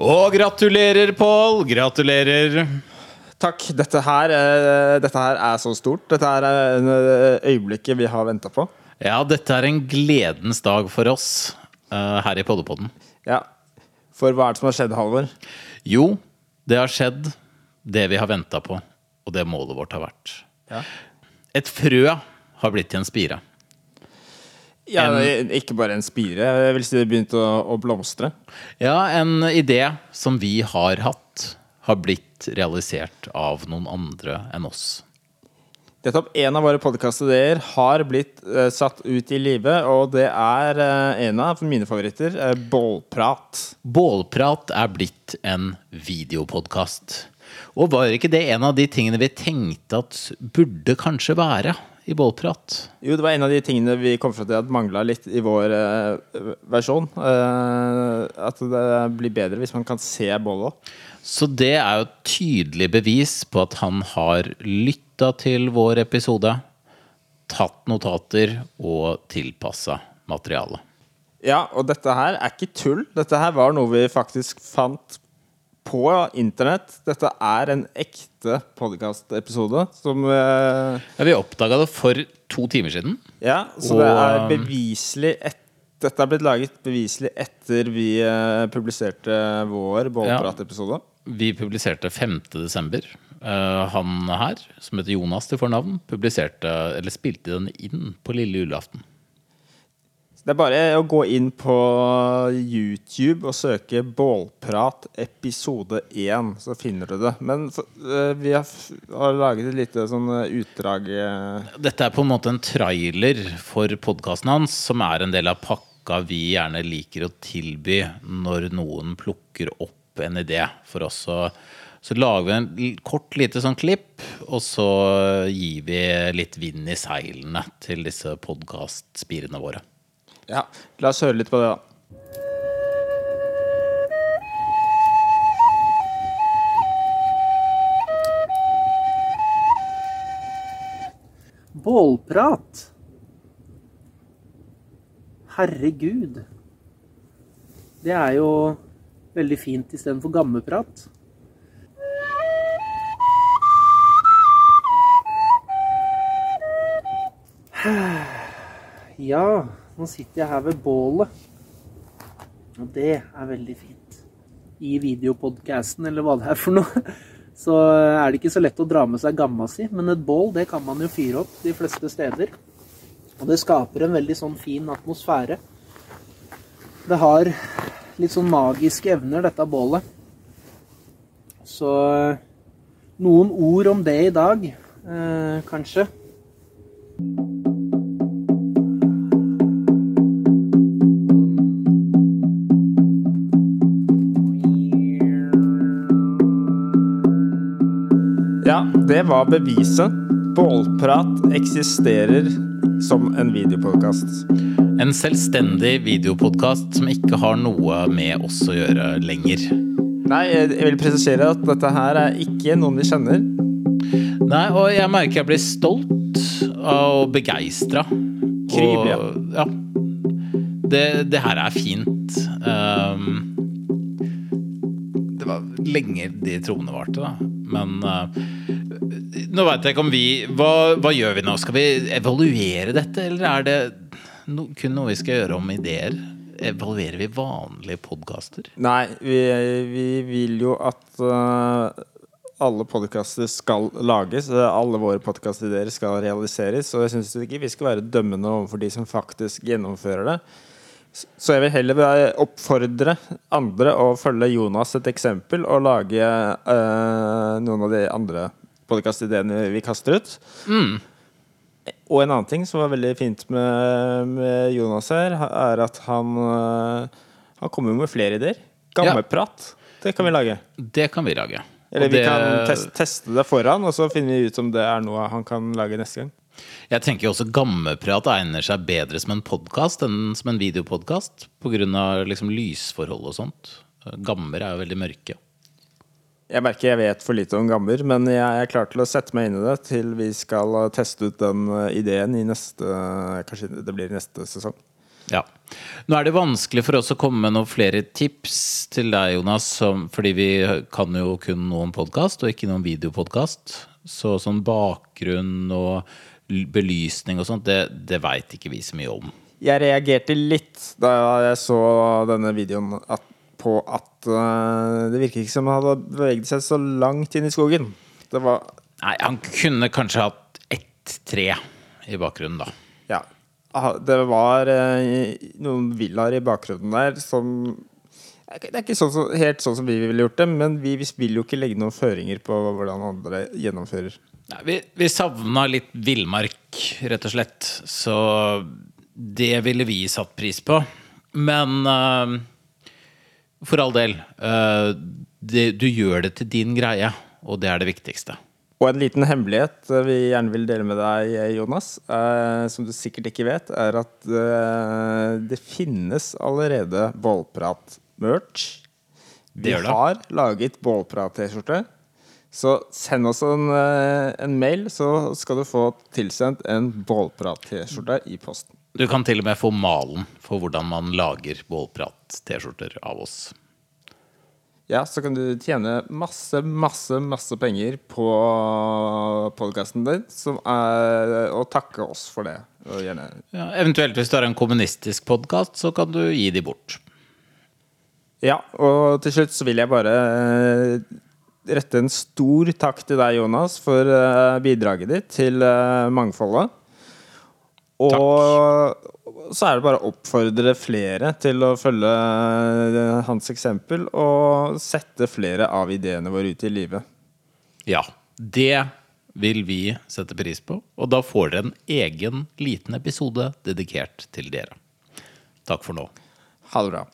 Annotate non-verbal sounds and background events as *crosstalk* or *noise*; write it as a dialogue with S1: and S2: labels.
S1: Og gratulerer, Pål! Gratulerer.
S2: Takk. Dette her, eh, dette her er så stort. Dette er eh, øyeblikket vi har venta på.
S1: Ja, dette er en gledens dag for oss eh, her i Poddepodden.
S2: Ja. For hva er det som har skjedd, Halvor?
S1: Jo, det har skjedd det vi har venta på, og det målet vårt har vært.
S2: Ja.
S1: Et frø har blitt til en spire.
S2: Ja,
S1: En-
S2: Ikke bare en spire. Jeg vil si det begynte å, å blomstre.
S1: Ja, en idé som vi har hatt, har blitt realisert av noen andre enn oss.
S2: Nettopp en av våre podkastideer har blitt uh, satt ut i live, og det er uh, en av mine favoritter. Uh, Bålprat.
S1: Bålprat er blitt en videopodkast. Og var ikke det en av de tingene vi tenkte at burde kanskje være i Bålprat?
S2: Jo, det var en av de tingene vi kom fra til at mangla litt i vår uh, versjon. Uh, at det blir bedre hvis man kan se bålet.
S1: Så det er jo et tydelig bevis på at han har lytta til vår episode, tatt notater og tilpassa materiale.
S2: Ja, og dette her er ikke tull. Dette her var noe vi faktisk fant på internett. Dette er en ekte podkastepisode som eh,
S1: Ja, vi oppdaga det for to timer siden.
S2: Ja, så det er beviselig et, Dette er blitt laget beviselig etter vi eh, publiserte vår Bålprat-episode.
S1: Vi publiserte 5. desember. Eh, han her, som heter Jonas til fornavn, publiserte, eller spilte den inn på lille julaften.
S2: Det er bare å gå inn på YouTube og søke 'Bålprat episode 1', så finner du det. Men så, eh, vi har, har laget et lite sånn eh, utdrag eh,
S1: Dette er på en måte en trailer for podkasten hans, som er en del av pakka vi gjerne liker å tilby når noen plukker opp en idé for oss. Så, så lager vi en kort, lite sånn klipp, og så gir vi litt vind i seilene til disse podkastspirene våre.
S2: Ja, la oss høre litt på det, da.
S3: Bålprat. Herregud. Det er jo veldig fint istedenfor gammeprat. *sighs* Ja, nå sitter jeg her ved bålet. Og det er veldig fint. I videopodcasten, eller hva det er for noe, så er det ikke så lett å dra med seg gamma si. Men et bål, det kan man jo fyre opp de fleste steder. Og det skaper en veldig sånn fin atmosfære. Det har litt sånn magiske evner, dette bålet. Så noen ord om det i dag, eh, kanskje.
S2: Det var beviset. Bålprat eksisterer som en videopodkast.
S1: En selvstendig videopodkast som ikke har noe med oss å gjøre lenger.
S2: Nei, jeg vil presisere at dette her er ikke noen vi kjenner.
S1: Nei, og jeg merker jeg blir stolt og begeistra.
S2: Ja.
S1: ja. Det, det her er fint. Um, det var lenge de troende varte, da. Men uh, nå veit jeg ikke om vi hva, hva gjør vi nå? Skal vi evaluere dette, eller er det no, kun noe vi skal gjøre om ideer? Evaluerer vi vanlige podkaster?
S2: Nei, vi, vi vil jo at uh, alle podkaster skal lages. eh, Alle våre podkastideer skal realiseres. Og jeg syns ikke vi skal være dømmende overfor de som faktisk gjennomfører det. Så jeg vil heller oppfordre andre å følge Jonas et eksempel og lage øh, noen av de andre podkastideene vi kaster ut. Og en annen ting som var veldig fint med, med Jonas her, er at han, øh, han kommer med flere ideer. Gammeprat. Det kan vi lage.
S1: Det kan vi lage.
S2: Eller
S1: Og
S2: vi
S1: det-
S2: kan test, teste det foran, og så finner vi ut om det er noe han kan lage neste gang.
S1: Jeg tenker også gammeprat egner seg bedre som en podkast enn som en videopodkast. Pga. Liksom lysforhold og sånt. Gammer er jo veldig mørke.
S2: Jeg merker jeg vet for lite om gammer, men jeg er klar til å sette meg inn i det til vi skal uh, teste ut den uh, ideen i neste Kanskje det blir neste sesong.
S1: Ja. Nå er det vanskelig for oss å komme med noen flere tips til deg, Jonas, som, fordi vi kan jo kun noen podkast, og ikke noen videopodkast. Så sånn bakgrunn og belysning og sånt, det, det veit ikke vi så mye om.
S2: Jeg reagerte litt da jeg så denne videoen at, på at uh, det virket ikke som han hadde beveget seg så langt inn i skogen. Det var
S1: Nei, han kunne kanskje hatt ett tre i bakgrunnen, da.
S2: Ja. Det var uh, noen villaer i bakgrunnen der som Det er ikke sånn som, helt sånn som vi ville gjort det, men vi, vi vil jo ikke legge noen føringer på hvordan andre gjennomfører.
S1: Nei, vi, vi savna litt villmark, rett og slett. Så det ville vi satt pris på. Men uh, for all del, Uh, det, du gjør det til din greie, og det er det viktigste.
S2: Og en liten hemmelighet eh, vi gjerne vil dele med deg, Jonas, uh, som du sikkert ikke vet, er at det finnes allerede Bålprat-merch.
S1: Det
S2: Vi
S1: gjør det.
S2: har laget Bålprat-T-skjorte. Så send oss en, eh, en mail, så skal du få tilsendt en Bålprat-T-skjorte i posten.
S1: Du kan til og med få malen for hvordan man lager Bålprat-T-skjorter av oss.
S2: Ja, så kan du tjene masse, masse, masse penger på podkasten din, som er og takke oss for det.
S1: Ja, eventuelt hvis du har en kommunistisk podkast, så kan du gi de bort.
S2: Ja, og til slutt så vil jeg bare eh, rette en stor takk til deg, Jonas, for eh, bidraget ditt til eh, mangfoldet. Og så er det bare å oppfordre flere til å følge eh, hans eksempel og sette flere av ideene våre ut i livet.
S1: Ja, det vil vi sette pris på, og da får dere en egen liten episode dedikert til dere. Takk for nå.
S2: Ha det bra.